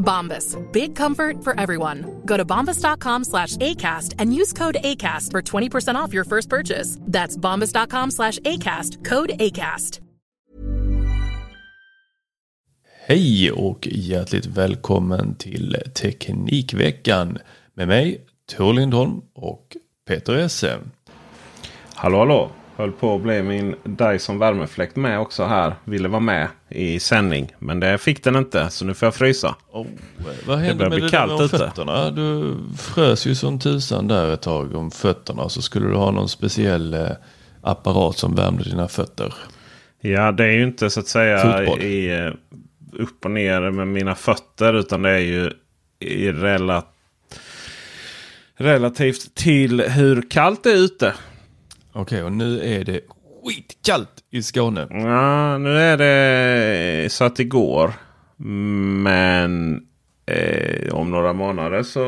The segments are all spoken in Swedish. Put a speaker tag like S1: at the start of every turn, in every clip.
S1: Bombas. Big comfort for everyone. Go to bombas.com slash ACAST and use code ACAST for 20% off your first purchase. That's bombas.com slash ACAST. Code ACAST.
S2: Hej och hjärtligt välkommen till Teknikveckan med mig Tor Lindholm och Peter Esse.
S3: Hallå hallå! Höll på att bli min Dyson värmefläkt med också här. Ville vara med i sändning. Men det fick den inte så nu får jag frysa.
S2: Oh, vad hände med det
S3: kallt
S2: där
S3: ute.
S2: fötterna? Du frös ju som tusan där ett tag om fötterna. Så skulle du ha någon speciell eh, apparat som värmde dina fötter.
S3: Ja det är ju inte så att säga
S2: Fotboll.
S3: i, eh, upp och ner med mina fötter. Utan det är ju i rela, relativt till hur kallt det är ute.
S2: Okej, och nu är det skitkallt i Skåne.
S3: Ja, nu är det så att det går. Men eh, om några månader så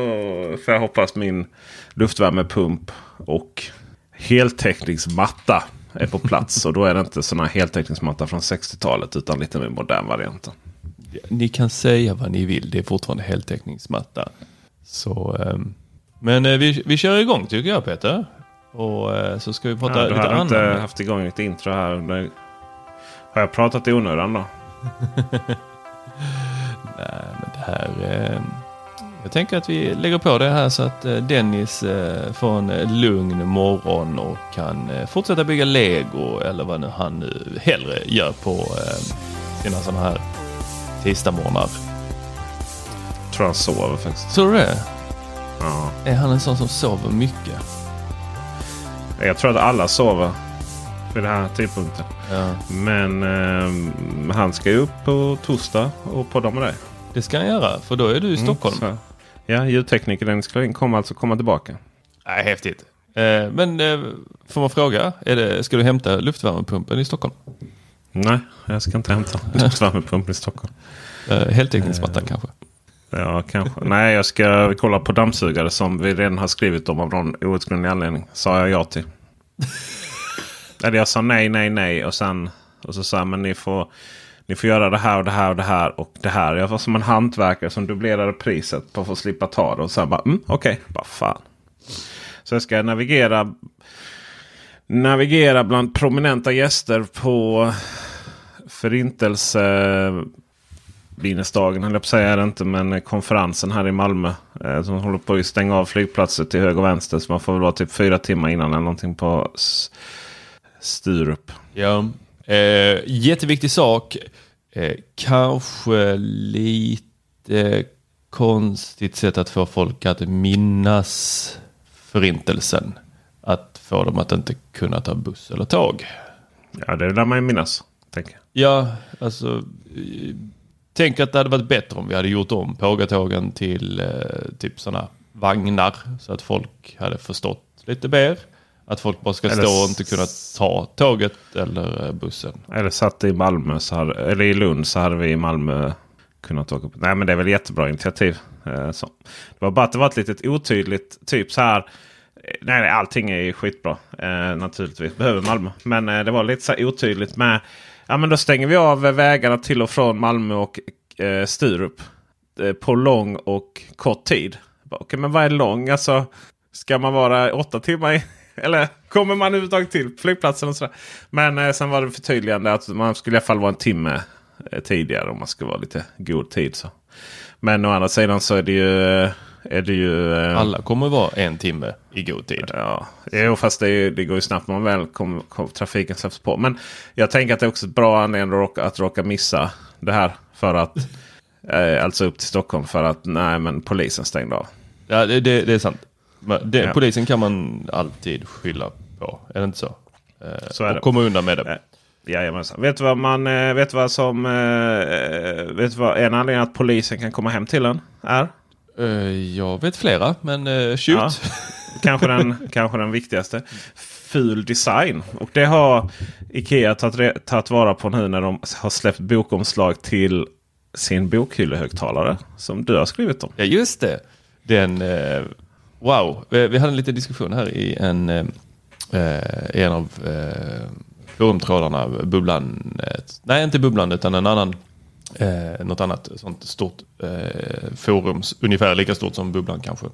S3: får jag hoppas min luftvärmepump och heltäckningsmatta är på plats. och då är det inte sådana heltäckningsmatta från 60-talet utan lite mer modern variant.
S2: Ni kan säga vad ni vill, det är fortfarande heltäckningsmatta. Så, ehm, men eh, vi, vi kör igång tycker jag Peter. Och eh, så ska vi prata
S3: Ja, du
S2: lite
S3: har inte
S2: annat.
S3: haft igång ett intro här. Har jag pratat i onödan då?
S2: Nej, men det här... Eh, jag tänker att vi lägger på det här så att eh, Dennis får en lugn morgon och kan fortsätta bygga lego eller vad nu han nu hellre gör på sina sådana här tisdagsmorgnar.
S3: Tror han sover faktiskt.
S2: Tror du det?
S3: Ja.
S2: Är han en sån som sover mycket?
S3: Jag tror att alla sover vid den här tidpunkten.
S2: Ja.
S3: Men eh, han ska ju upp på torsdag och podda med dig.
S2: Det ska han göra, för då är du i Stockholm.
S3: Mm, ja, ljudtekniker Dennis Klarin kommer alltså komma tillbaka.
S2: Nej, häftigt. Eh, men eh, får man fråga, är det, ska du hämta luftvärmepumpen i Stockholm?
S3: Nej, jag ska inte hämta luftvärmepumpen i Stockholm.
S2: Eh, heltäckningsmattan kanske?
S3: Ja, kanske. Nej, jag ska kolla på dammsugare som vi redan har skrivit om av någon outgrundlig anledning. Sa jag ja till. Eller jag sa nej, nej, nej och sen och så sa jag men ni får, ni får göra det här och det här och det här och det här. Jag var som en hantverkare som dubblerade priset på att få slippa ta det. Och sen bara mm, okej, bara fan. Så jag ska navigera navigera bland prominenta gäster på förintelse minnesdagen höll jag på att säga är det inte. Men konferensen här i Malmö. Eh, som håller på att stänga av flygplatser till höger och vänster. Så man får väl vara typ fyra timmar innan eller någonting på Sturup.
S2: Ja. Eh, jätteviktig sak. Eh, kanske lite konstigt sätt att få folk att minnas förintelsen. Att få dem att inte kunna ta buss eller tåg.
S3: Ja, det lär man ju minnas. Tänker.
S2: Ja, alltså. Tänk att det hade varit bättre om vi hade gjort om pågatågen till eh, typ sådana vagnar. Så att folk hade förstått lite mer. Att folk bara ska
S3: Eller
S2: stå och inte kunna ta tåget eller eh, bussen.
S3: Eller satt i Malmö så hade, eller i Lund så hade vi i Malmö kunnat åka på. Nej men det är väl jättebra initiativ. Eh, så. Det var bara att det var ett litet otydligt typ så här. eh, Nej, nej allting är skitbra. Eh, naturligtvis behöver Malmö. Men eh, det var lite så här otydligt med Ja men då stänger vi av vägarna till och från Malmö och eh, Sturup. Eh, på lång och kort tid. Okej okay, men vad är lång? Alltså ska man vara åtta timmar i, Eller kommer man överhuvudtaget till flygplatsen? Och sådär. Men eh, sen var det förtydligande att man skulle i alla fall vara en timme eh, tidigare om man ska vara lite god tid. Så. Men å andra sidan så är det ju... Eh, är det ju eh,
S2: Alla kommer vara en timme i god tid.
S3: Ja, jo, fast det, är, det går ju snabbt man väl kommer kom, trafiken släpps på. Men jag tänker att det är också ett bra anledning att råka, att råka missa det här. För att, eh, alltså upp till Stockholm för att nej men polisen stängde av.
S2: Ja, det, det, det är sant. Det, ja. Polisen kan man alltid skylla på, är det inte så? Eh, så är och det. komma undan med det.
S3: Jajamensan. Vet du vad man eh, vet vad som eh, vet vad en anledning att polisen kan komma hem till en är?
S2: Jag vet flera, men shoot. Ja,
S3: kanske, den, kanske den viktigaste. Ful design. Och det har Ikea tagit, tagit vara på nu när de har släppt bokomslag till sin bokhyllehögtalare. Som du har skrivit om.
S2: Ja just det. Den Wow, vi hade en liten diskussion här i en, eh, en av eh, forumtrådarna, Bubblan. Nej, inte Bubblan utan en annan, eh, något annat sånt stort eh, forum, ungefär lika stort som Bubblan kanske.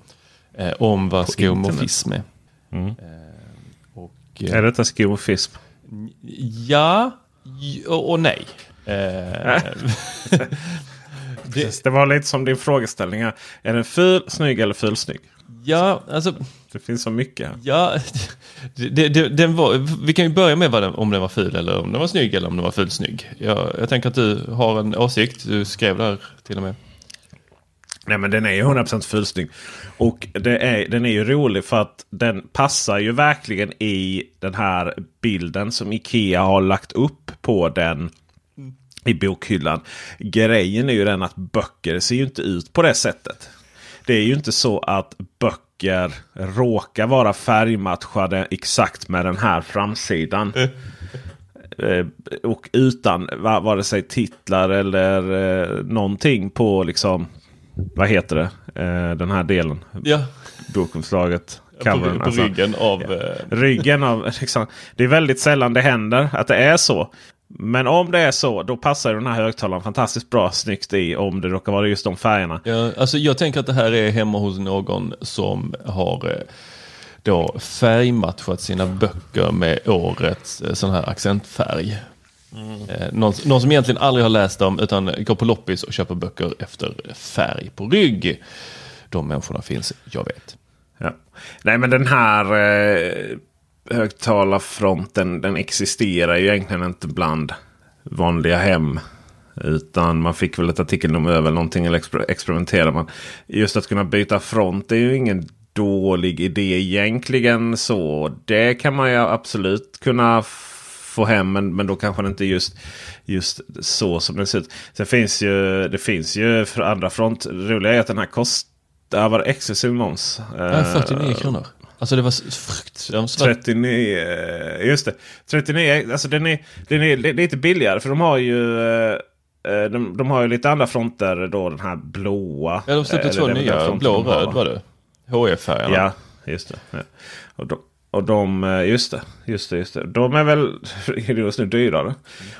S2: Eh, om vad skomorfism är. Mm. Eh,
S3: och, eh, är detta skomorfism?
S2: Ja och, och nej. Eh,
S3: det, det var lite som din frågeställning här. Är den ful, snygg eller ful, snygg?
S2: Ja, alltså.
S3: Det finns så mycket.
S2: Ja, det, det, den var, vi kan ju börja med den, om den var ful eller om den var snygg eller om den var ful snygg. Jag, jag tänker att du har en åsikt. Du skrev där till och med.
S3: Nej men den är ju 100% fulsnygg. Och det är, den är ju rolig för att den passar ju verkligen i den här bilden som Ikea har lagt upp på den i bokhyllan. Grejen är ju den att böcker ser ju inte ut på det sättet det är ju inte så att böcker råkar vara färgmatchade exakt med den här framsidan. eh, och utan vare sig titlar eller eh, någonting på liksom vad heter det? Eh, den här delen.
S2: Ja.
S3: Bokomslaget.
S2: Covern, på, på alltså, ryggen av... Ja.
S3: Eh, ryggen av liksom, det är väldigt sällan det händer att det är så. Men om det är så, då passar den här högtalaren fantastiskt bra snyggt i om det råkar vara just de färgerna.
S2: Ja, alltså jag tänker att det här är hemma hos någon som har eh, då färgmatchat sina böcker med årets eh, sån här accentfärg. Mm. Någon, någon, som egentligen aldrig har läst dem utan går på loppis och köper böcker efter färg på rygg. De människorna finns, jag vet.
S3: Ja. Nej men den här eh, högtalarfronten den existerar ju egentligen inte bland vanliga hem. Utan man fick väl ett artikelnummer över någonting eller exper experimenterar man. Just att kunna byta front är ju ingen dålig idé egentligen. så. Det kan man ju absolut kunna få hem. Men, men då kanske det inte just, just så som den ser ut. Sen finns ju, det finns ju för andra front. Det roliga är att den här kostar, var det exklusiv moms?
S2: Ja, 49 kronor. Alltså det var fruktansvärt.
S3: 39, eh, just det. 39, alltså den är, den är lite billigare för de har ju eh, eh, de, de har ju lite andra fronter då. Den här blåa.
S2: Ja, de släppte två nya. Blå och röd var det. HF-färgerna.
S3: Ja, just det. Ja. Och, de, och de, just det, just det, just det. De är väl just nu dyrare.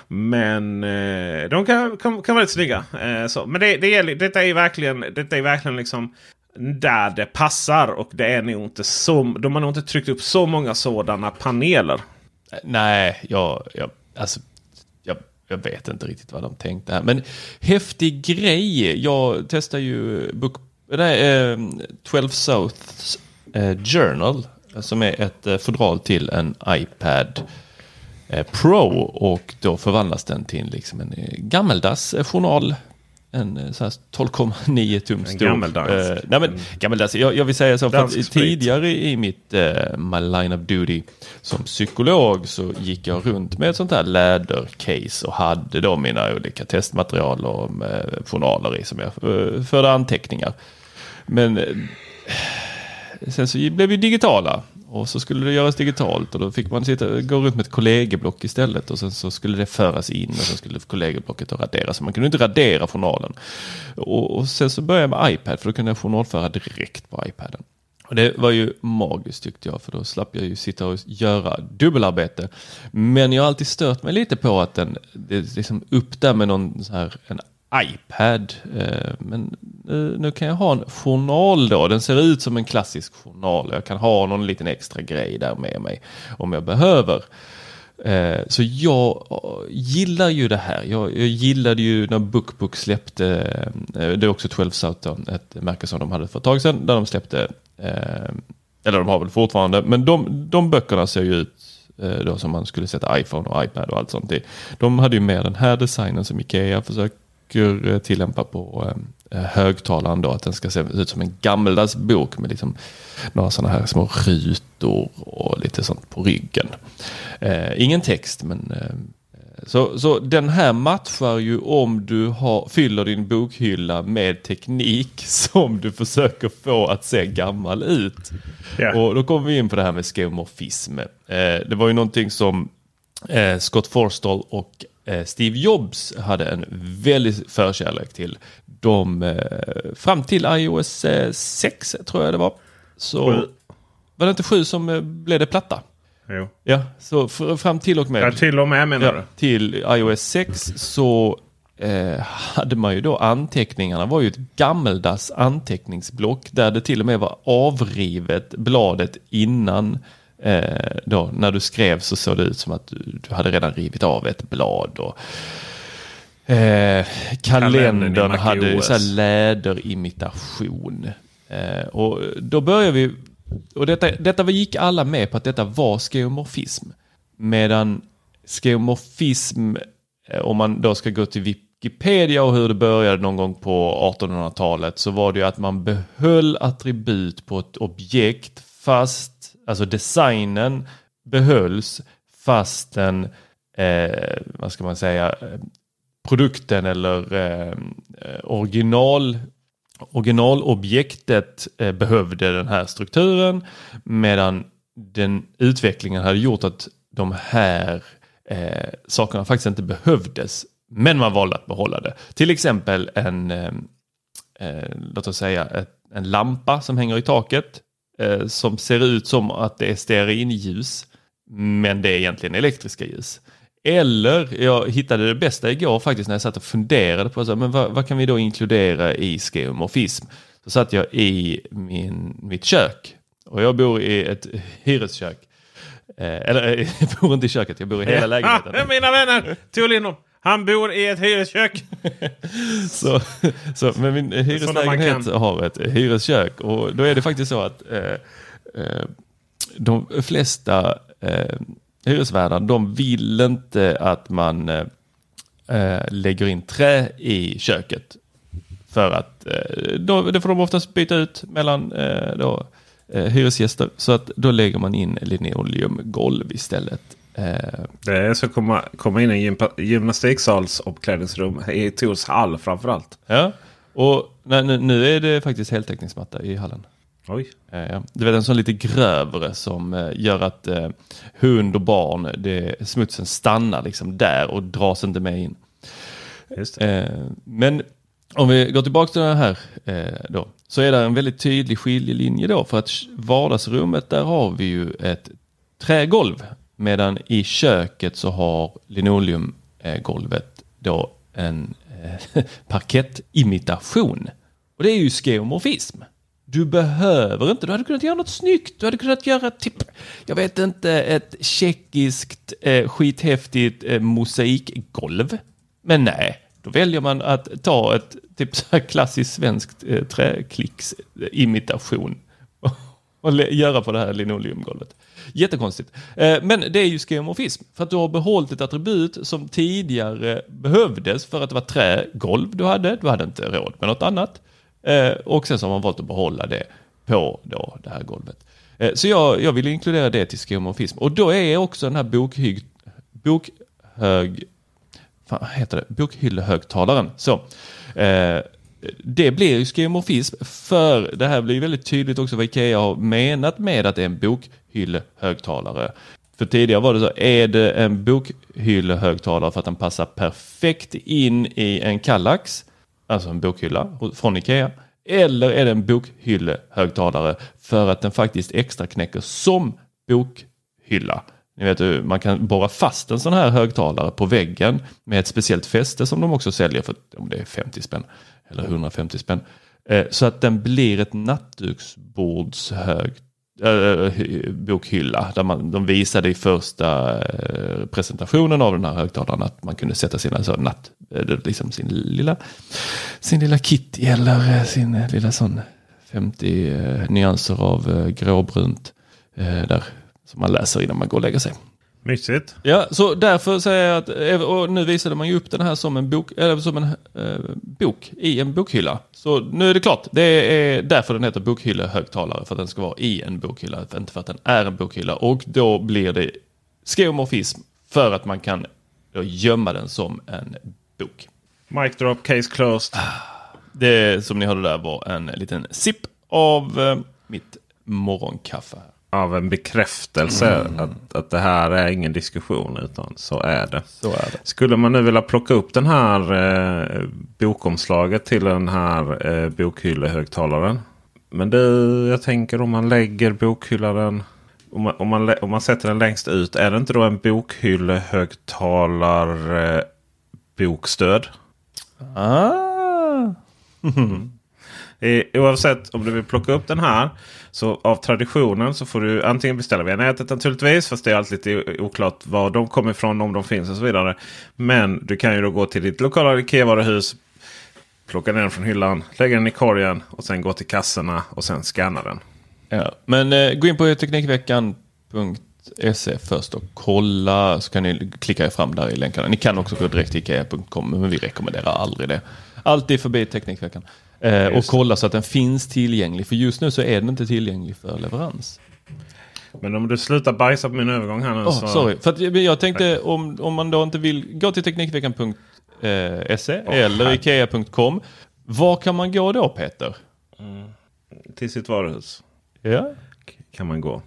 S3: Men de kan, kan, kan vara lite snygga. Så, men det, det gäller, detta är verkligen, detta är verkligen liksom där det passar. Och det är nog inte så, de har nog inte tryckt upp så många sådana paneler.
S2: Nej, jag, jag, alltså, jag, jag vet inte riktigt vad de tänkte här. Men häftig grej. Jag testar ju book, nej, eh, 12 Souths eh, Journal. Som är ett eh, fodral till en iPad eh, Pro. Och då förvandlas den till liksom en eh, gammeldags eh, journal en 12,9 tum stor.
S3: Gammeldags.
S2: Eh, nej men, gammeldags. Jag, jag vill säga så, för att tidigare i mitt eh, My Line of Duty som psykolog så gick jag runt med ett sånt här lädercase och hade då mina olika testmaterial och eh, journaler i som jag eh, förde anteckningar. Men eh, sen så blev vi digitala och så skulle det göras digitalt och då fick man sitta, gå runt med ett kollegieblock istället och sen så skulle det föras in och sen skulle kollegieblocket raderas. Så man kunde inte radera journalen. Och, och sen så började jag med iPad för då kunde jag journalföra direkt på iPaden. Och det var ju magiskt tyckte jag för då slapp jag ju sitta och göra dubbelarbete. Men jag har alltid stört mig lite på att den, det är liksom upp där med någon så här, en iPad. Eh, men eh, nu kan jag ha en journal då. Den ser ut som en klassisk journal. Jag kan ha någon liten extra grej där med mig om jag behöver. Eh, så jag gillar ju det här. Jag, jag gillade ju när Bookbook släppte, det är också 12 Southern, ett märke som de hade för ett tag sedan, där de släppte, eller de har väl fortfarande, men de, de böckerna ser ju ut då som man skulle sätta iPhone och iPad och allt sånt i. De hade ju med den här designen som Ikea försöker tillämpa på högtalaren då, att den ska se ut som en gammeldags bok med liksom några sådana här små rutor och lite sånt på ryggen. Eh, ingen text men eh, så, så den här matchar ju om du har, fyller din bokhylla med teknik som du försöker få att se gammal ut. Yeah. Och då kommer vi in på det här med skeomorfism. Eh, det var ju någonting som eh, Scott Forstall och eh, Steve Jobs hade en väldig förkärlek till. De, eh, fram till iOS 6 tror jag det var. Så sju. var det inte sju som blev det platta?
S3: Jo.
S2: Ja, så fram till och med.
S3: Ja, till och med menar ja, du?
S2: Till iOS 6 så eh, hade man ju då anteckningarna var ju ett gammeldags anteckningsblock där det till och med var avrivet bladet innan eh, då när du skrev så såg det ut som att du, du hade redan rivit av ett blad. Och, eh, kalendern hade så här läderimitation. Eh, och då börjar vi och detta, detta gick alla med på att detta var skeomorfism. Medan skeomorfism, eh, om man då ska gå till Wikipedia och hur det började någon gång på 1800-talet så var det ju att man behöll attribut på ett objekt fast, alltså designen behölls fastän, eh, vad ska man säga, produkten eller eh, original originalobjektet eh, behövde den här strukturen medan den utvecklingen hade gjort att de här eh, sakerna faktiskt inte behövdes. Men man valde att behålla det. Till exempel en, eh, eh låt oss säga ett, en lampa som hänger i taket eh, som ser ut som att det är stearinljus men det är egentligen elektriska ljus. Eller, jag hittade det bästa igår faktiskt när jag satt och funderade på så, men vad, vad kan vi då inkludera i skeomorfism. Så satt jag i min, mitt kök och jag bor i ett hyreskök. Eh, eller jag bor inte i köket, jag bor i hela lägenheten.
S3: Mina vänner, Tor Lindholm. Han bor i ett hyreskök.
S2: så, så, men min hyreslägenhet har ett hyreskök och då är det faktiskt så att eh, eh, de flesta eh, hyresvärdar, de vill inte att man eh, eh, lägger in trä i köket. För att eh, då, det får de oftast byta ut mellan eh, då, hyresgäster. Så att då lägger man in linoleumgolv istället. Eh,
S3: det är så att komma, komma in i en gymnastiksals omklädningsrum i Tors hall framförallt.
S2: Ja, och nej, nu är det faktiskt heltäckningsmatta i hallen.
S3: Oj.
S2: Eh, du vet en sån lite grövre som eh, gör att eh, hund och barn, det, smutsen stannar liksom där och dras inte med in. Men om vi går tillbaka till det här då, så är det en väldigt tydlig skiljelinje då för att vardagsrummet där har vi ju ett trägolv medan i köket så har linoleumgolvet då en eh, parkettimitation. Och det är ju skeomorfism. Du behöver inte, du hade kunnat göra något snyggt. Du hade kunnat göra, typ, jag vet inte, ett tjeckiskt eh, skithäftigt eh, mosaikgolv. Men nej, då väljer man att ta ett typ så här klassiskt svenskt eh, träklicksimitation och, göra på det här linoleumgolvet. Jättekonstigt. Eh, men det är ju skeomorfism. För att du har behållit ett attribut som tidigare behövdes för att det var trägolv du hade. Du hade inte råd med något annat. Eh, och sen så har man valt att behålla det på då det här golvet. Eh, så jag, jag vill inkludera det till skeomorfism. Och då är också den här bokhyg, bokhög, vad heter det? bokhyllehögtalaren. Så, det blir ju skeuomorfism för det här blir väldigt tydligt också vad Ikea har menat med att det är en bokhyllehögtalare. För tidigare var det så, är det en bokhyllehögtalare för att den passar perfekt in i en Kallax alltså en bokhylla från Ikea. Eller är det en bokhyllehögtalare för att den faktiskt extra knäcker som bokhylla. Ni vet, man kan borra fast en sån här högtalare på väggen med ett speciellt fäste som de också säljer för om det är 50 spänn eller 150 spänn. Eh, så att den blir ett nattduksbordshög äh, bokhylla. Där man, de visade i första äh, presentationen av den här högtalaren att man kunde sätta sina så natt, äh, liksom sin lilla, sin lilla Kitty eller sin lilla sån 50 nyanser av gråbrunt där som man läser innan man går och lägger sig.
S3: Mysigt.
S2: Ja, så därför säger jag att, och nu visade man ju upp den här som en bok, eller som en eh, bok i en bokhylla. Så nu är det klart, det är därför den heter bokhyllehögtalare, för att den ska vara i en bokhylla, inte för att den är en bokhylla. Och då blir det skeomorfism för att man kan gömma den som en bok.
S3: Mic drop, case closed.
S2: Det som ni hörde där var en liten sipp av eh, mitt morgonkaffe
S3: av en bekräftelse mm. att, att det här är ingen diskussion utan så är det.
S2: Så är det.
S3: Skulle man nu vilja plocka upp den här eh, bokomslaget till den här eh, bokhyllehögtalaren. Men det, jag tänker om man lägger bokhyllaren om man, om, man, om man sätter den längst ut. Är det inte då en bokhyllehögtalar eh, bokstöd?
S2: Ah.
S3: oavsett om du vill plocka upp den här. Så av traditionen så får du antingen beställa via nätet naturligtvis. Fast det är alltid lite oklart var de kommer ifrån, om de finns och så vidare. Men du kan ju då gå till ditt lokala IKEA-varuhus. Plocka ner den från hyllan, lägga den i korgen och sen gå till kassorna och sen scanna den.
S2: Ja, men eh, gå in på Teknikveckan.se först och kolla så kan ni klicka er fram där i länkarna. Ni kan också gå direkt till Ikea.com men vi rekommenderar aldrig det. Alltid förbi Teknikveckan. Eh, och kolla så att den finns tillgänglig. För just nu så är den inte tillgänglig för leverans.
S3: Men om du slutar bajsa på min övergång här nu
S2: oh, så... Sorry, för att jag tänkte om, om man då inte vill gå till Teknikveckan.se oh, eller. Ikea.com. Var kan man gå då Peter?
S3: Mm. Till sitt varuhus.
S2: Ja
S3: kan man gå.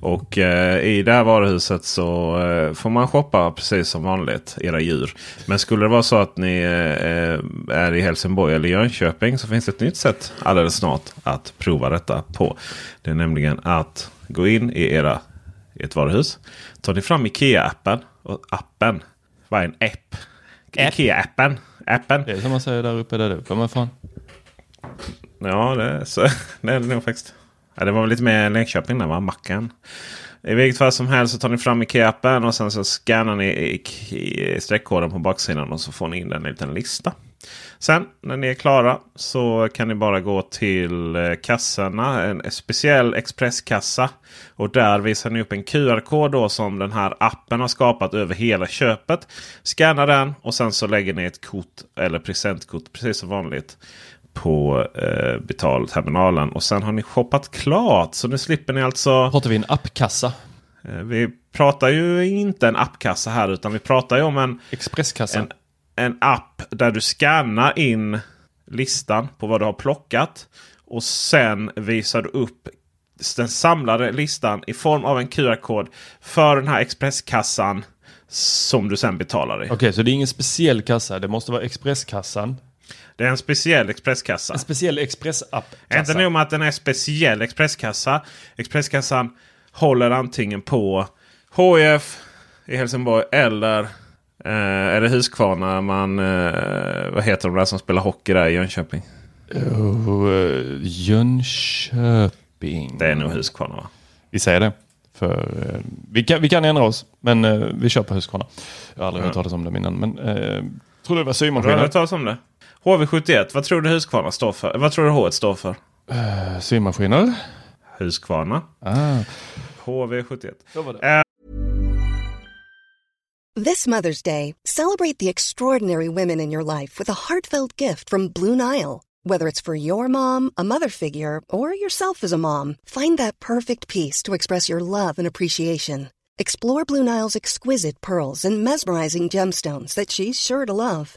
S3: Och eh, i det här varuhuset så eh, får man shoppa precis som vanligt era djur. Men skulle det vara så att ni eh, är i Helsingborg eller Jönköping så finns det ett nytt sätt alldeles snart att prova detta på. Det är nämligen att gå in i era i ett varuhus. Tar ni fram Ikea-appen. Och appen. Vad är en app? Ikea-appen. Appen.
S2: Det är som man säger där uppe där du kommer ifrån.
S3: Ja, det är, så, det är det nog faktiskt. Ja, det var väl lite mer Linköping där va? Macken. I vilket fall som helst så tar ni fram Ikea-appen och sen så scannar ni streckkoden på baksidan och så får ni in en liten lista. Sen när ni är klara så kan ni bara gå till eh, kassorna. En speciell expresskassa. Och där visar ni upp en QR-kod som den här appen har skapat över hela köpet. Scanna den och sen så lägger ni ett kort eller presentkort precis som vanligt på eh, betalterminalen. Och sen har ni shoppat klart. Så nu slipper ni alltså...
S2: Pratar vi en appkassa?
S3: Eh, vi pratar ju inte en appkassa här utan vi pratar ju om en...
S2: Expresskassa?
S3: En, en app där du scannar in listan på vad du har plockat. Och sen visar du upp den samlade listan i form av en QR-kod för den här expresskassan som du sen betalar i.
S2: Okej, okay, så det är ingen speciell kassa. Det måste vara expresskassan
S3: det är en speciell expresskassa.
S2: En speciell expressapp.
S3: Inte nog med att den är speciell expresskassa. Expresskassan håller antingen på HIF i Helsingborg eller eh, är det Huskvarna man... Eh, vad heter de där som spelar hockey där i Jönköping?
S2: Oh, Jönköping.
S3: Det är nog Huskvarna va?
S2: Vi säger det. För, eh, vi, kan, vi kan ändra oss, men eh, vi kör på Huskvarna. Jag har aldrig ja. hört talas om det innan. Men eh, tror det var symaskiner.
S3: Du har hört talas om det? HV71, vad tror du Husqvarna står för? Vad tror du H står för?
S2: Uh, symaskiner.
S3: Husqvarna.
S2: Ah.
S3: HV71.
S4: Uh, This Mother's Day, celebrate the extraordinary women in your life with a heartfelt gift from Blue Nile. Whether it's for your mom, a mother figure, or yourself as a mom, find that perfect piece to express your love and appreciation. Explore Blue Nile's exquisite pearls and mesmerizing gemstones that she's sure to love.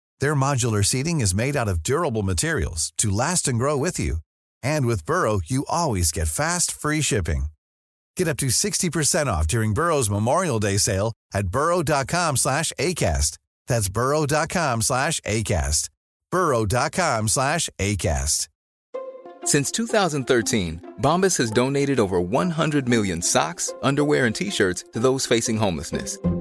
S5: Their modular seating is made out of durable materials to last and grow with you. And with Burrow, you always get fast, free shipping. Get up to 60% off during Burrow's Memorial Day sale at burrow.com slash ACAST. That's burrow.com slash ACAST. burrow.com slash ACAST.
S6: Since 2013, Bombas has donated over 100 million socks, underwear, and t-shirts to those facing homelessness.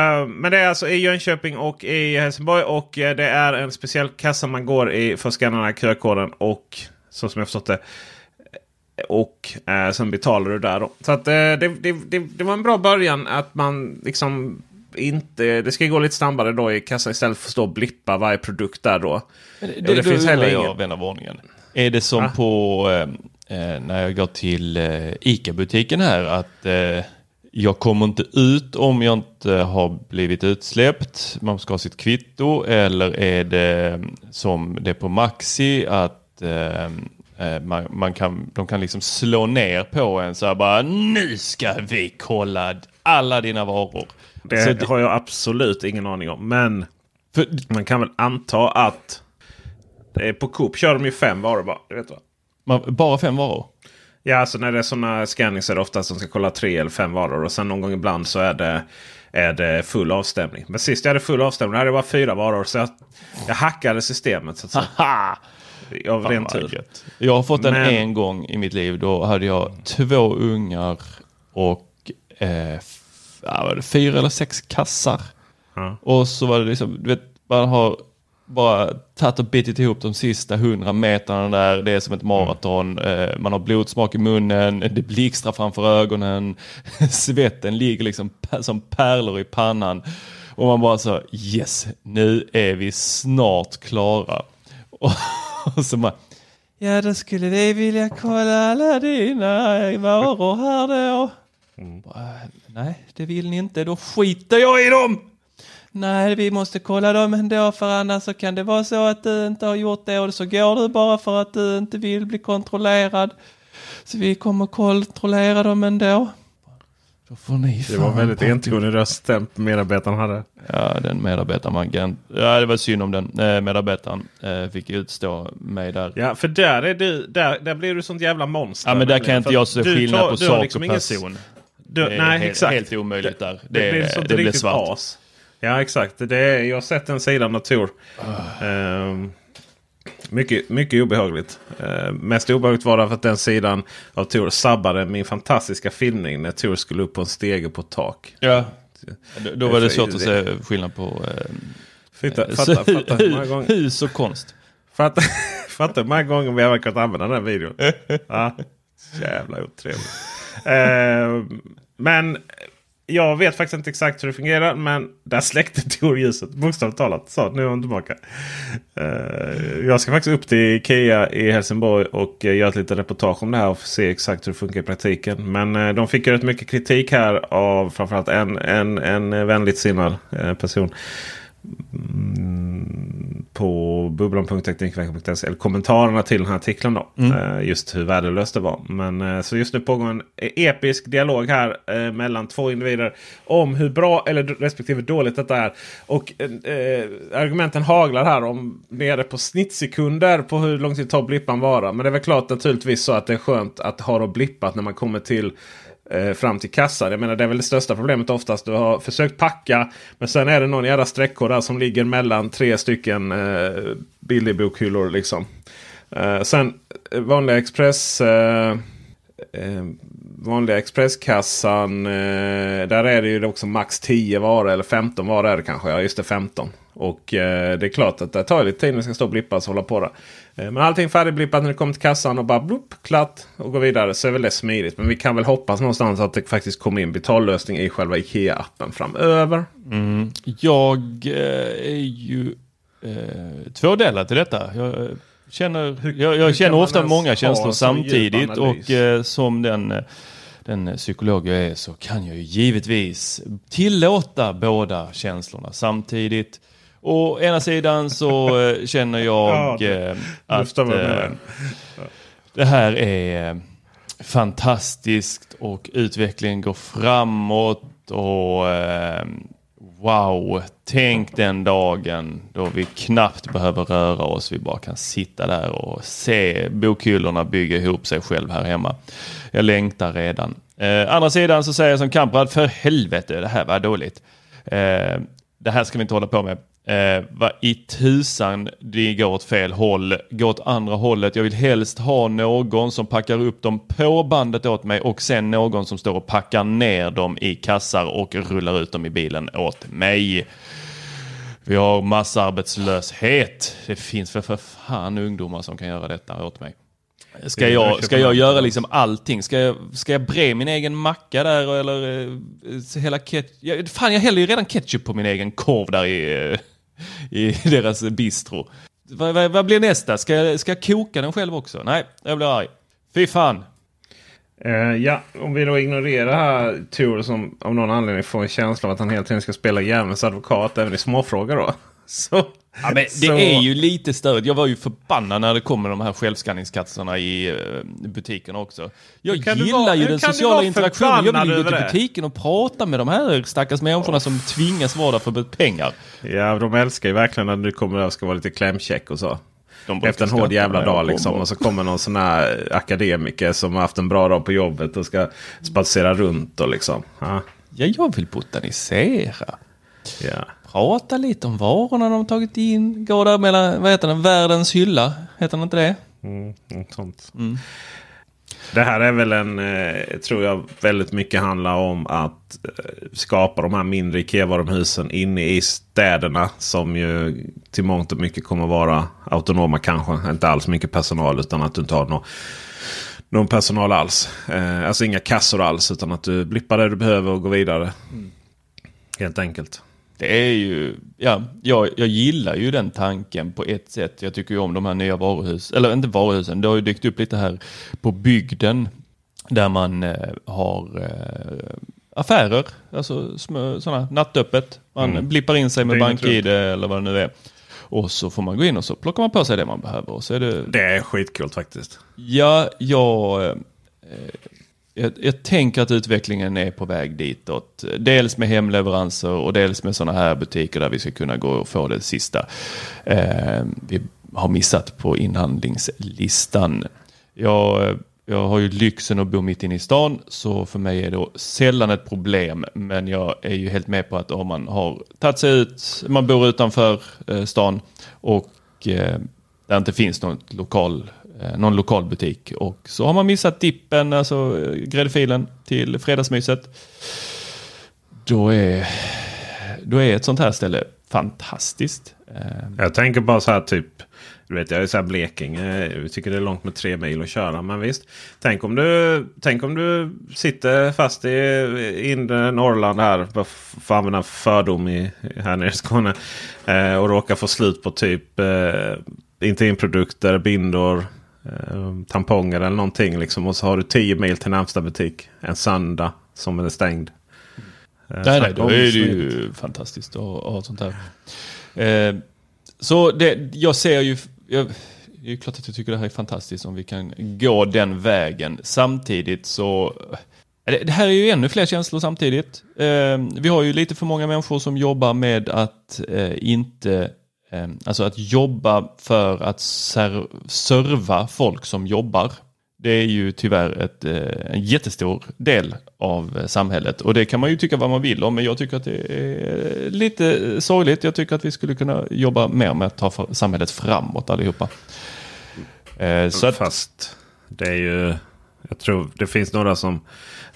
S3: Uh, men det är alltså i Jönköping och i Helsingborg. Och uh, det är en speciell kassa man går i för att scanna den här QR-koden. Och så som jag förstått det. Och uh, sen betalar du där då. Så att det, det, det, det var en bra början att man liksom inte... Det ska gå lite snabbare då i kassan istället för att stå och blippa varje produkt där då.
S2: Det,
S3: Och det finns heller
S2: jag,
S3: ingen...
S2: vän av ordningen. Är det som
S3: Va?
S2: på eh, eh, när jag går till eh, ICA-butiken här att eh, jag kommer inte ut om jag inte har blivit utsläppt. Man ska ha sitt kvitto eller är det eh, som det är på Maxi att eh, eh, man, man kan, de kan liksom slå ner på en så här bara nu ska vi kolla alla dina varor.
S3: Det,
S2: Så det-
S3: har jag absolut ingen aning om. Men
S2: För,
S3: man kan väl anta att... På Coop kör de ju fem varor bara. Vet du va?
S2: man, bara fem varor?
S3: Ja, alltså när det är sådana scannings är det oftast de ska kolla tre eller fem varor. Och sen någon gång ibland så är det, är det full avstämning. Men sist jag hade full avstämning hade det bara fyra varor. Så jag, jag hackade systemet. Så att säga. Av ren tur.
S2: Jag har fått den
S3: Men-
S2: en gång i mitt liv. Då hade jag två ungar och eh, fyra eller sex kassar.
S3: Ja.
S2: Och så var det liksom, du vet, man har bara tagit och bitit ihop de sista hundra metrarna där. Det är som ett maraton. Eh, man har blodsmak i munnen, det blixtrar framför ögonen. Svetten ligger liksom som pärlor i pannan. Och man bara så, yes, nu är vi snart klara. Och, och så bara, ja då skulle vi vilja kolla alla dina varor här då. Bara, Nej, det vill ni inte, då skiter jag i dem! Nej, vi måste kolla dem ändå för annars så kan det vara så att du inte har gjort det och så går du bara för att du inte vill bli kontrollerad. Så vi kommer kontrollera dem ändå. Då får ni
S3: Det var väldigt entonig röst den medarbetaren hade.
S2: Ja, den medarbetaren man kan... Ja, det var synd om den eh, medarbetaren. Eh, fick utstå mig där.
S3: Ja, för där, är du, där, där blir du sånt jävla monster.
S2: Ja, men där kan
S3: nämligen.
S2: inte jag se
S3: du
S2: skillnad
S3: tar-
S2: på
S3: du
S2: sak
S3: liksom
S2: och
S3: ingen-
S2: person.
S3: Du,
S2: Det är
S3: nej,
S2: helt-
S3: exakt.
S2: helt omöjligt där.
S3: Det,
S2: Det-
S3: det
S2: det blir svart.
S3: as. Ja, exakt. Det är, jag har sett den sidan av Tor. Ehm, mycket, mycket obehagligt. Uh, mest obehagligt var det för att den sidan av Tor sabbade min fantastiska filmning när Tor skulle upp på en stege på ett tak.
S2: Ja. Då, då var det svårt att se skillnad på eh,
S3: Fatta,
S2: eh,
S3: fatta, fatta hur många gånger...
S2: hus och konst.
S3: Fatta, fatta hur många gånger vi har kunnat använda den här videon. Ja, jävla otrevligt. Eh, men jag vet faktiskt inte exakt hur det fungerar. Men där släckte Tor ljuset. Bokstavligt talat. Så nu är hon tillbaka. Uh, jag ska faktiskt upp till Ikea i Helsingborg och uh, göra ett litet reportage om det här. Och se exakt hur det funkar i praktiken. Men uh, de fick ju rätt mycket kritik här av framförallt en, en, en vänligt sinnad person. mm, på bubblan.teknikveckan.se. Eller kommentarerna till den här artikeln. Då,
S2: Mm.
S3: eh, just hur värdelöst det var. Men eh, så just nu pågår en episk dialog här eh, mellan två individer. Om hur bra eller respektive dåligt detta är. Och eh, argumenten haglar här om nere på snittsekunder på hur lång tid tar blippan vara. Men det är väl klart naturligtvis så att det är skönt att ha det blippat när man kommer till eh, fram till kassan. Jag menar det är väl det största problemet oftast. Du har försökt packa men sen är det någon jävla streckkod där som ligger mellan tre stycken eh, billigbokhyllor. Liksom. Eh, sen eh, vanliga Express... Eh, Eh, vanliga Expresskassan. Eh, där är det ju också max 10 varor eller 15 varor är det kanske. Ja just det 15. Och eh, det är klart att det tar lite tid när det ska stå och blippas och hålla på där. Eh, men allting färdigblippat när det kommer till kassan och bara blupp, klatt och gå vidare så är väl det smidigt. Men vi kan väl hoppas någonstans att det faktiskt kommer in betallösning i själva IKEA-appen framöver.
S2: Mm. Jag eh, är ju eh, tvådelad till detta. Jag eh, känner, jag,
S3: hur
S2: jag
S3: kan
S2: känner ofta många känslor samtidigt och eh, som den, eh, den psykolog jag är så kan jag ju givetvis tillåta båda känslorna samtidigt. Å ena sidan så eh, känner jag
S3: Ja,
S2: eh, att
S3: jag
S2: eh, det här är fantastiskt och utvecklingen går framåt och wow, tänk den dagen då vi knappt behöver röra oss. Vi bara kan sitta där och se bokhyllorna bygga ihop sig själv här hemma. Jag längtar redan. Eh, andra sidan så säger jag som Kamprad, för helvete, det här var dåligt. Eh, det här ska vi inte hålla på med. Eh, vad i tusan det går åt fel håll, går åt andra hållet. Jag vill helst ha någon som packar upp dem på bandet åt mig och sen någon som står och packar ner dem i kassar och rullar ut dem i bilen åt mig. Vi har massarbetslöshet. Det finns för, för fan ungdomar som kan göra detta åt mig. Ska jag, ska jag göra liksom allting? Ska jag, ska jag bre min egen macka där eller eh, hela ketchup? Fan, jag häller ju redan ketchup på min egen korv där i, eh, i deras bistro. Vad, vad, vad blir nästa? Ska jag, ska jag koka den själv också? Nej, jag blir arg. Fy fan.
S3: Uh, ja, om vi då ignorerar här Tor som av någon anledning får en känsla av att han hela tiden ska spela djävulens advokat även i småfrågor då. Så,
S2: Ja, men det
S3: så-
S2: är ju lite störigt. Jag var ju förbannad när det kom med de här självskanningskassorna i uh, butiken också. Jag gillar
S3: vara-
S2: ju den sociala interaktionen. Jag vill ju gå till butiken och prata med de här stackars människorna som tvingas vara där för pengar.
S3: Ja, de älskar ju verkligen när du kommer där och ska vara lite klämkäck och så. Efter en hård jävla dag liksom. Och så kommer någon sån här akademiker som har haft en bra dag på jobbet och ska spatsera runt och liksom. Ja,
S2: Ja, jag vill botanisera.
S3: ja.
S2: Prata lite om varorna de tagit in. Gå där mellan, vad heter den, världens hylla. Heter den inte det?
S3: Mm, sånt. Det här är väl en, eh, tror jag, väldigt mycket handlar om att eh, skapa de här mindre Ikea-varuhusen inne i städerna. Som ju till mångt och mycket kommer vara autonoma kanske. Inte alls mycket personal utan att du inte har någon, någon personal alls. Eh, alltså inga kassor alls utan att du blippar det du behöver och går vidare. Helt enkelt.
S2: Det är ju, ja, jag, jag gillar ju den tanken på ett sätt. Jag tycker ju om de här nya varuhus, eller inte varuhusen, det har ju dykt upp lite här på bygden. Där man eh, har eh, affärer, alltså sådana nattöppet. Man
S3: Mm.
S2: blippar in sig med BankID eller vad det nu är. Och så får man gå in och så plockar man på sig det man behöver. Och så är det,
S3: Det är skitkul faktiskt.
S2: Ja, jag, eh, jag, jag tänker att utvecklingen är på väg ditåt. Dels med hemleveranser och dels med sådana här butiker där vi ska kunna gå och få det sista eh, vi har missat på inhandlingslistan. Jag, jag har ju lyxen att bo mitt inne i stan så för mig är det sällan ett problem. Men jag är ju helt med på att om man har tagit sig ut, man bor utanför eh, stan och eh, där inte finns något lokal, Eh, någon lokal butik. Och så har man missat dippen, alltså eh, gräddfilen till fredagsmyset. Då är, då är ett sånt här ställe fantastiskt. Eh,
S3: jag tänker bara så här typ. Du vet jag är så här Blekinge. Vi tycker det är långt med tre mil att köra. Men visst. Tänk om du, tänk om du sitter fast i inre Norrland här. Bara f- Får använda fördom i, här nere i Skåne. Eh, och råkar få slut på typ eh, intimprodukter, bindor. Eh, tamponger eller någonting. Liksom. Och så har du 10 mil till närmsta butik. En söndag som är stängd. Eh,
S2: Nej, nej, då är det ju fantastiskt att ha sånt här. Eh, så det, jag ser ju, jag, det är ju klart att jag tycker det här är fantastiskt om vi kan gå den vägen. Samtidigt så, det, det här är ju ännu fler känslor samtidigt. Eh, vi har ju lite för många människor som jobbar med att eh, inte eh, Ehm, alltså att jobba för att ser, serva folk som jobbar. Det är ju tyvärr ett, eh, en jättestor del av eh, samhället och det kan man ju tycka vad man vill om men jag tycker att det är lite eh, sorgligt. Jag tycker att vi skulle kunna jobba mer med att ta samhället framåt allihopa. Ehm, så att,
S3: Fast det är ju... Jag tror det finns några som...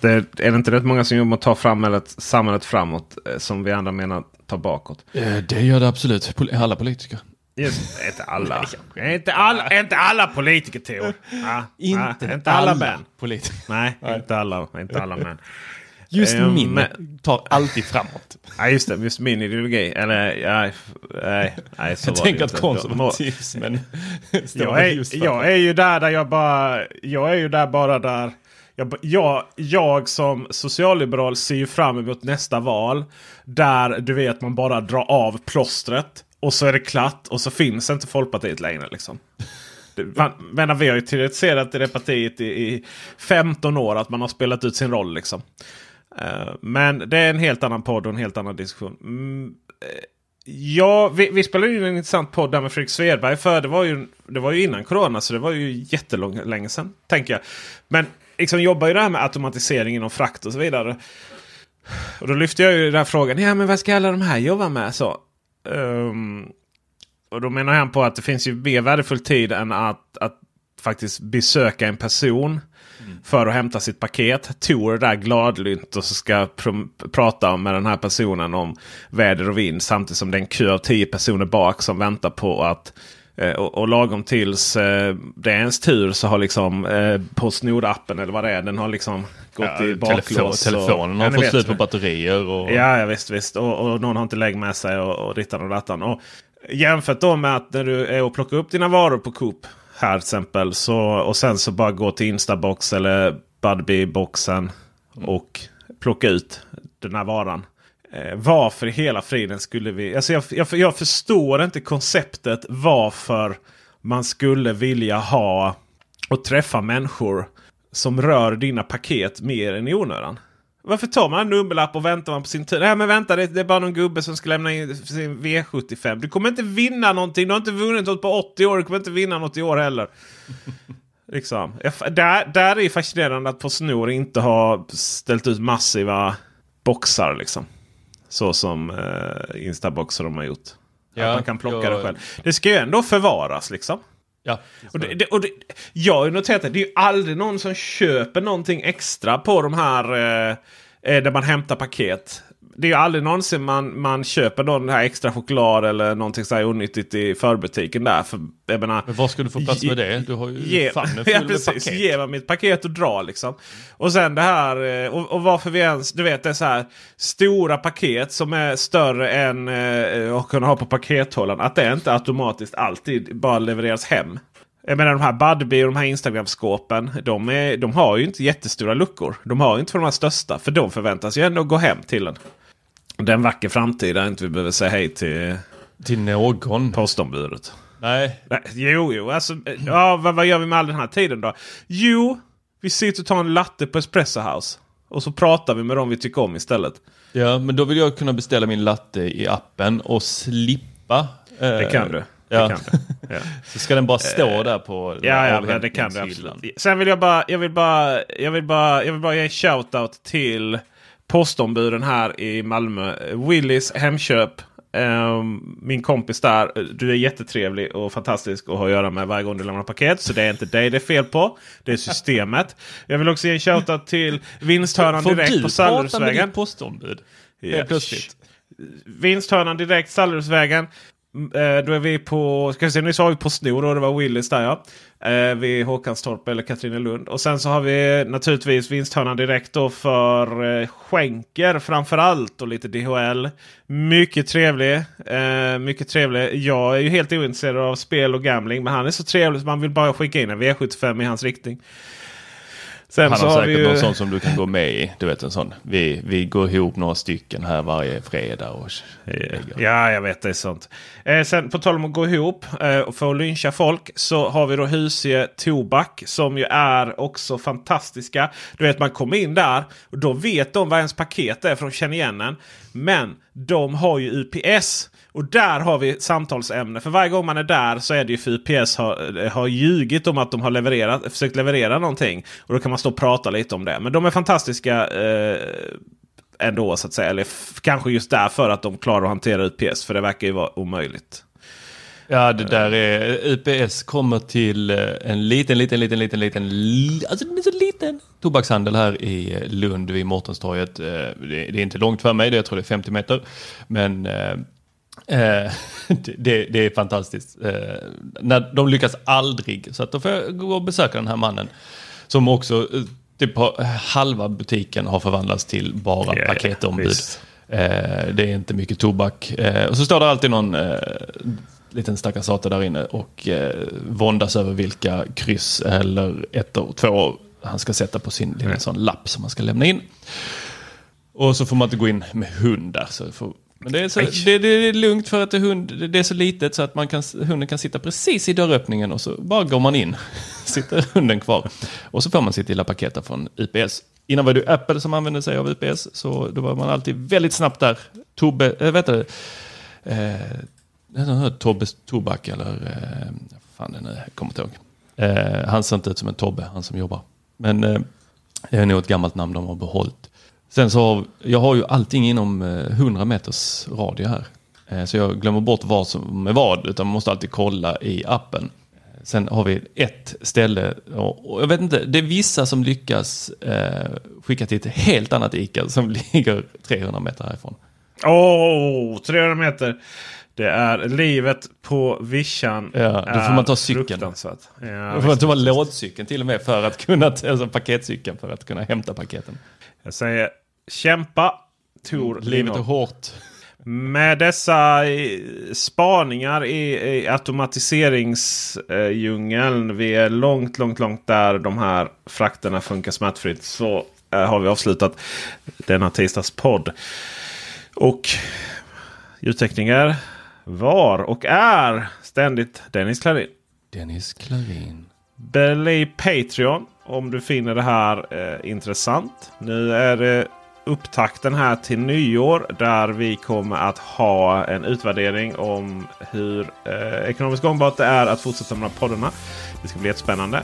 S3: Det är, är det inte rätt många som jobbar med att ta samhället, samhället framåt som vi andra menar ta bakåt?
S2: eh, det gör det absolut, alla politiker.
S3: Just, inte alla. inte, alla inte alla politiker Theo. Ja,
S2: Inte
S3: ja, inte alla,
S2: alla
S3: män.
S2: politiker.
S3: Nej, inte alla. Inte alla män.
S2: Just
S3: Eh,
S2: min
S3: men-
S2: tar alltid framåt.
S3: Ja just det, just min ideologi. Eller ja, nej, nej så
S2: Jag tänker att
S3: inte.
S2: konservatismen
S3: jag är, jag är ju där där jag bara... Jag är ju där bara där... Jag, jag, jag som socialliberal ser ju fram emot nästa val. Där du vet man bara drar av plåstret. Och så är det klart och så finns inte Folkpartiet längre. Liksom. Man, men vi har ju teoretiserat i det partiet i, i 15 år att man har spelat ut sin roll. Liksom. Uh, men det är en helt annan podd och en helt annan diskussion. Mm, eh, ja, vi, vi spelade in en intressant podd där med Fredrik Svedberg. För det var ju, det var ju innan corona så det var ju jättelänge sedan. Tänker jag. Men liksom jobbar ju det här med automatisering inom frakt och så vidare. Och då lyfte jag ju den här frågan. Ja men vad ska alla de här jobba med? Så, um, och då menar han på att det finns ju mer värdefull tid än att, att faktiskt besöka en person för att hämta sitt paket. Tor där gladlynt och så ska pr- prata med den här personen om väder och vind. Samtidigt som det är en kö av tio personer bak som väntar på att eh, och, och lagom tills eh, det är ens tur så har liksom eh, Postnord-appen eller vad det är. Den har liksom gått
S2: Ja,
S3: i
S2: telefon,
S3: baklås. och-
S2: telefonen
S3: Ja,
S2: har fått slut på batterier. Och...
S3: Ja, ja visst, visst. Och, och någon har inte lägg med sig och, och dittan och dattan. Och jämfört då med att när du är och plockar upp dina varor på Coop här till exempel. Så, och sen så bara gå till Instabox eller Budbee-boxen och plocka ut den här varan. Eh, varför i hela friden skulle vi... Alltså jag, jag, jag förstår inte konceptet varför man skulle vilja ha och träffa människor som rör dina paket mer än i onödan. Varför tar man en nummerlapp och väntar man på sin tur? Nej men vänta, det, det är bara någon gubbe som ska lämna in sin V75. Du kommer inte vinna någonting. Du har inte vunnit något på 80 år. Du kommer inte vinna något i år heller. liksom. Där, där är det fascinerande att Postnord inte har ställt ut massiva boxar. Liksom. Så som eh, Instaboxar de har gjort.
S2: Ja,
S3: att man kan plocka
S2: jag-
S3: det själv. Det ska ju ändå förvaras liksom.
S2: Ja,
S3: Och det, det, och det, jag har ju noterat att det är ju aldrig någon som köper någonting extra på de här eh, eh, där man hämtar paket. Det är ju aldrig någonsin man, man köper någon här extra choklad eller någonting så här onyttigt i förbutiken där. För, jag menar,
S2: Men var ska du få plats med det? Du har ju
S3: Ge,
S2: famnen
S3: ja,
S2: full med
S3: precis.
S2: paket.
S3: Ge mig mitt paket och dra liksom. Och sen det här. eh, Och, och varför vi ens, du vet det är så här. Stora paket som är större än eh, att kunna ha på pakethållaren. Att det inte automatiskt alltid bara levereras hem. Jag menar de här Budbee och de här Instagram-skåpen. De, är, de har ju inte jättestora luckor. De har ju inte för de här största. För de förväntas ju ändå gå hem till en. Det är en vacker framtid där inte vi behöver säga hej till
S2: Till någon.
S3: postombudet.
S2: Nej,
S3: Nej, jo, jo. Alltså, eh, ja, vad, vad gör vi med all den här tiden då? Jo, vi sitter och tar en latte på Espresso House. Och så pratar vi med dem vi tycker om istället.
S2: ja, men då vill jag kunna beställa min latte i appen och slippa. eh,
S3: Det kan du.
S2: Ja.
S3: Kan du. Ja.
S2: Så ska den bara stå där på
S3: Ja, ja men det kan du absolut. Sen vill jag bara, jag vill bara, jag vill bara, jag vill bara ge en shoutout till postombuden här i Malmö. Willys Hemköp. Ehm, min kompis där, du är jättetrevlig och fantastisk att ha att göra med varje gång du lämnar paket. Så det är inte dig det är fel på. Det är systemet. Jag vill också ge en shoutout till vinsthörnan
S2: Får
S3: direkt
S2: du
S3: på
S2: prata med ditt postombud? Helt plötsligt.
S3: Vinsthörnan direkt, Sallersvägen. Mm, eh, Då är vi på, ska vi se, nyss har vi Postnord och det var Willys där ja. Eh, vid Håkanstorp eller Katrinelund. Och sen så har vi naturligtvis vinsthörnan direkt då för eh, skänker framförallt och lite DHL. Mycket trevlig. Eh, mycket trevlig. Jag är ju helt ointresserad av spel och gambling men han är så trevlig så man vill bara skicka in en V75 i hans riktning. Sen
S2: Han har säkert
S3: ju-
S2: någon sån som du kan gå med i. Du vet en sån. Vi, vi går ihop några stycken här varje fredag. Och
S3: Ja, jag vet det är sånt. Eh, sen på tal om att gå ihop eh, och få lyncha folk så har vi då Husie Tobak som ju är också fantastiska. Du vet man kommer in där och då vet de vad ens paket är för de känner igen en. Men de har ju UPS. Och där har vi samtalsämne. För varje gång man är där så är det ju för UPS har, eh, har ljugit om att de har levererat, försökt leverera någonting. Och då kan man stå och prata lite om det. Men de är fantastiska eh, ändå så att säga. Eller kanske just därför att de klarar att hantera UPS. För det verkar ju vara omöjligt.
S2: Ja, det där är UPS kommer till eh, en liten, liten, liten, liten, liten, alltså den är så liten tobakshandel här i eh, Lund vid Mårtenstorget. Det är inte långt för mig, jag tror det är 50 meter. Men eh, det, det är fantastiskt. Eh, när de lyckas aldrig, så att då får jag gå och besöka den här mannen. Som också, eh, typ halva butiken har förvandlats till bara
S3: ja,
S2: paketombud. Eh, det är inte mycket tobak. Och så står det alltid någon liten stackars sate där inne och våndas över vilka kryss eller ett och två han ska sätta på sin lilla sån lapp som man ska lämna in. Och så får man inte gå in med hund där. Så får, men det är, så, det, det är lugnt för att det hund, det är så litet så att man kan, hunden kan sitta precis i dörröppningen och så bara går man in. Sitter hunden kvar. Och så får man sitt lilla paket från UPS. Innan var det Apple som använde sig av UPS, så då var man alltid väldigt snabbt där. Tobbe, äh, vet du, eh, hört Tobbes Tobak eller eh, fan det nu, jag kommer inte ihåg. Eh, han ser inte ut som en Tobbe, han som jobbar. Men eh, det är nog ett gammalt namn de har behållit. Sen så har, jag har ju allting inom eh, 100 meters radie här. Eh, så jag glömmer bort vad som är vad, utan man måste alltid kolla i appen. Sen har vi ett ställe, och jag vet inte, det är vissa som lyckas eh, skicka till ett helt annat ICA som ligger 300 meter härifrån.
S3: Åh, 300 meter! Det är livet på vischan.
S2: Ja, då får man ta cykeln.
S3: Ja,
S2: Då får man ta lådcykeln till och med för att kunna, alltså paketcykeln för att kunna hämta paketen.
S3: Jag säger kämpa Tor
S2: Mm, Livet är hårt.
S3: Med dessa eh, spaningar i, i automatiseringsdjungeln. Vi är långt, långt, långt där de här frakterna funkar smärtfritt. Så eh, har vi avslutat denna tisdagspodd. Och ljudtekniker var och är ständigt Dennis Klarin.
S2: Dennis Klarin.
S3: Bli Patreon om du finner det här eh, intressant. Nu är det upptakten här till nyår där vi kommer att ha en utvärdering om hur eh, ekonomiskt gångbart det är att fortsätta med de här poddarna. Det ska bli jättespännande.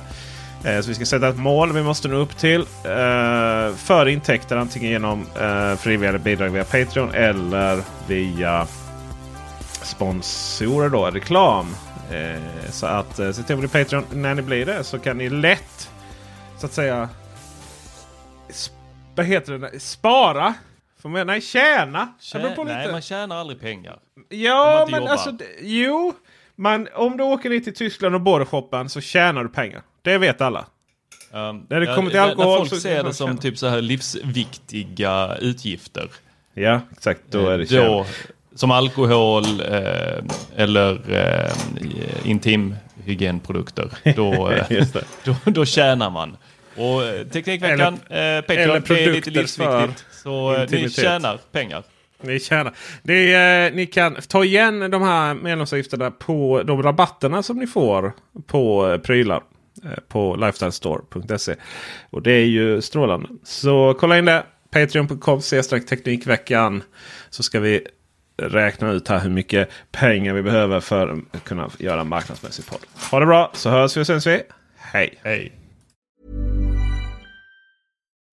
S3: Eh, så vi ska sätta ett mål vi måste nå upp till eh, för intäkter antingen genom eh, frivilliga bidrag via Patreon eller via sponsorer då, reklam. Eh, så att eh, se till att bli Patreon när ni blir det så kan ni lätt så att säga vad heter det? Spara? Får man, nej, tjäna. Beror på
S2: nej,
S3: lite.
S2: man tjänar aldrig pengar.
S3: Ja, men
S2: jobbar.
S3: alltså jo. Man, om du åker ner till Tyskland och bordershoppen så tjänar du pengar. Det vet alla.
S2: Um,
S3: När det
S2: ja,
S3: kommer till alkohol
S2: När folk
S3: så-
S2: ser det som typ så här livsviktiga utgifter.
S3: Ja, exakt. Då är det
S2: Eh, då,
S3: tjän.
S2: Som alkohol eh, eller eh, intimhygienprodukter. Då, eh, då, då tjänar man. Och eh, Teknikveckan, eh, Patreon, det är lite livsviktigt. Så eh, ni
S3: intimitet.
S2: tjänar pengar.
S3: Ni tjänar. Det är, ni kan ta igen de här medlemsavgifterna på de rabatterna som ni får på prylar. På lifestylestore.se. Och det är ju strålande. Så kolla in det. Patreon.com teknikveckan. Så ska vi räkna ut här hur mycket pengar vi behöver för att kunna göra en marknadsmässig podd. Ha det bra så hörs vi och syns vi. Hej!
S2: Hej!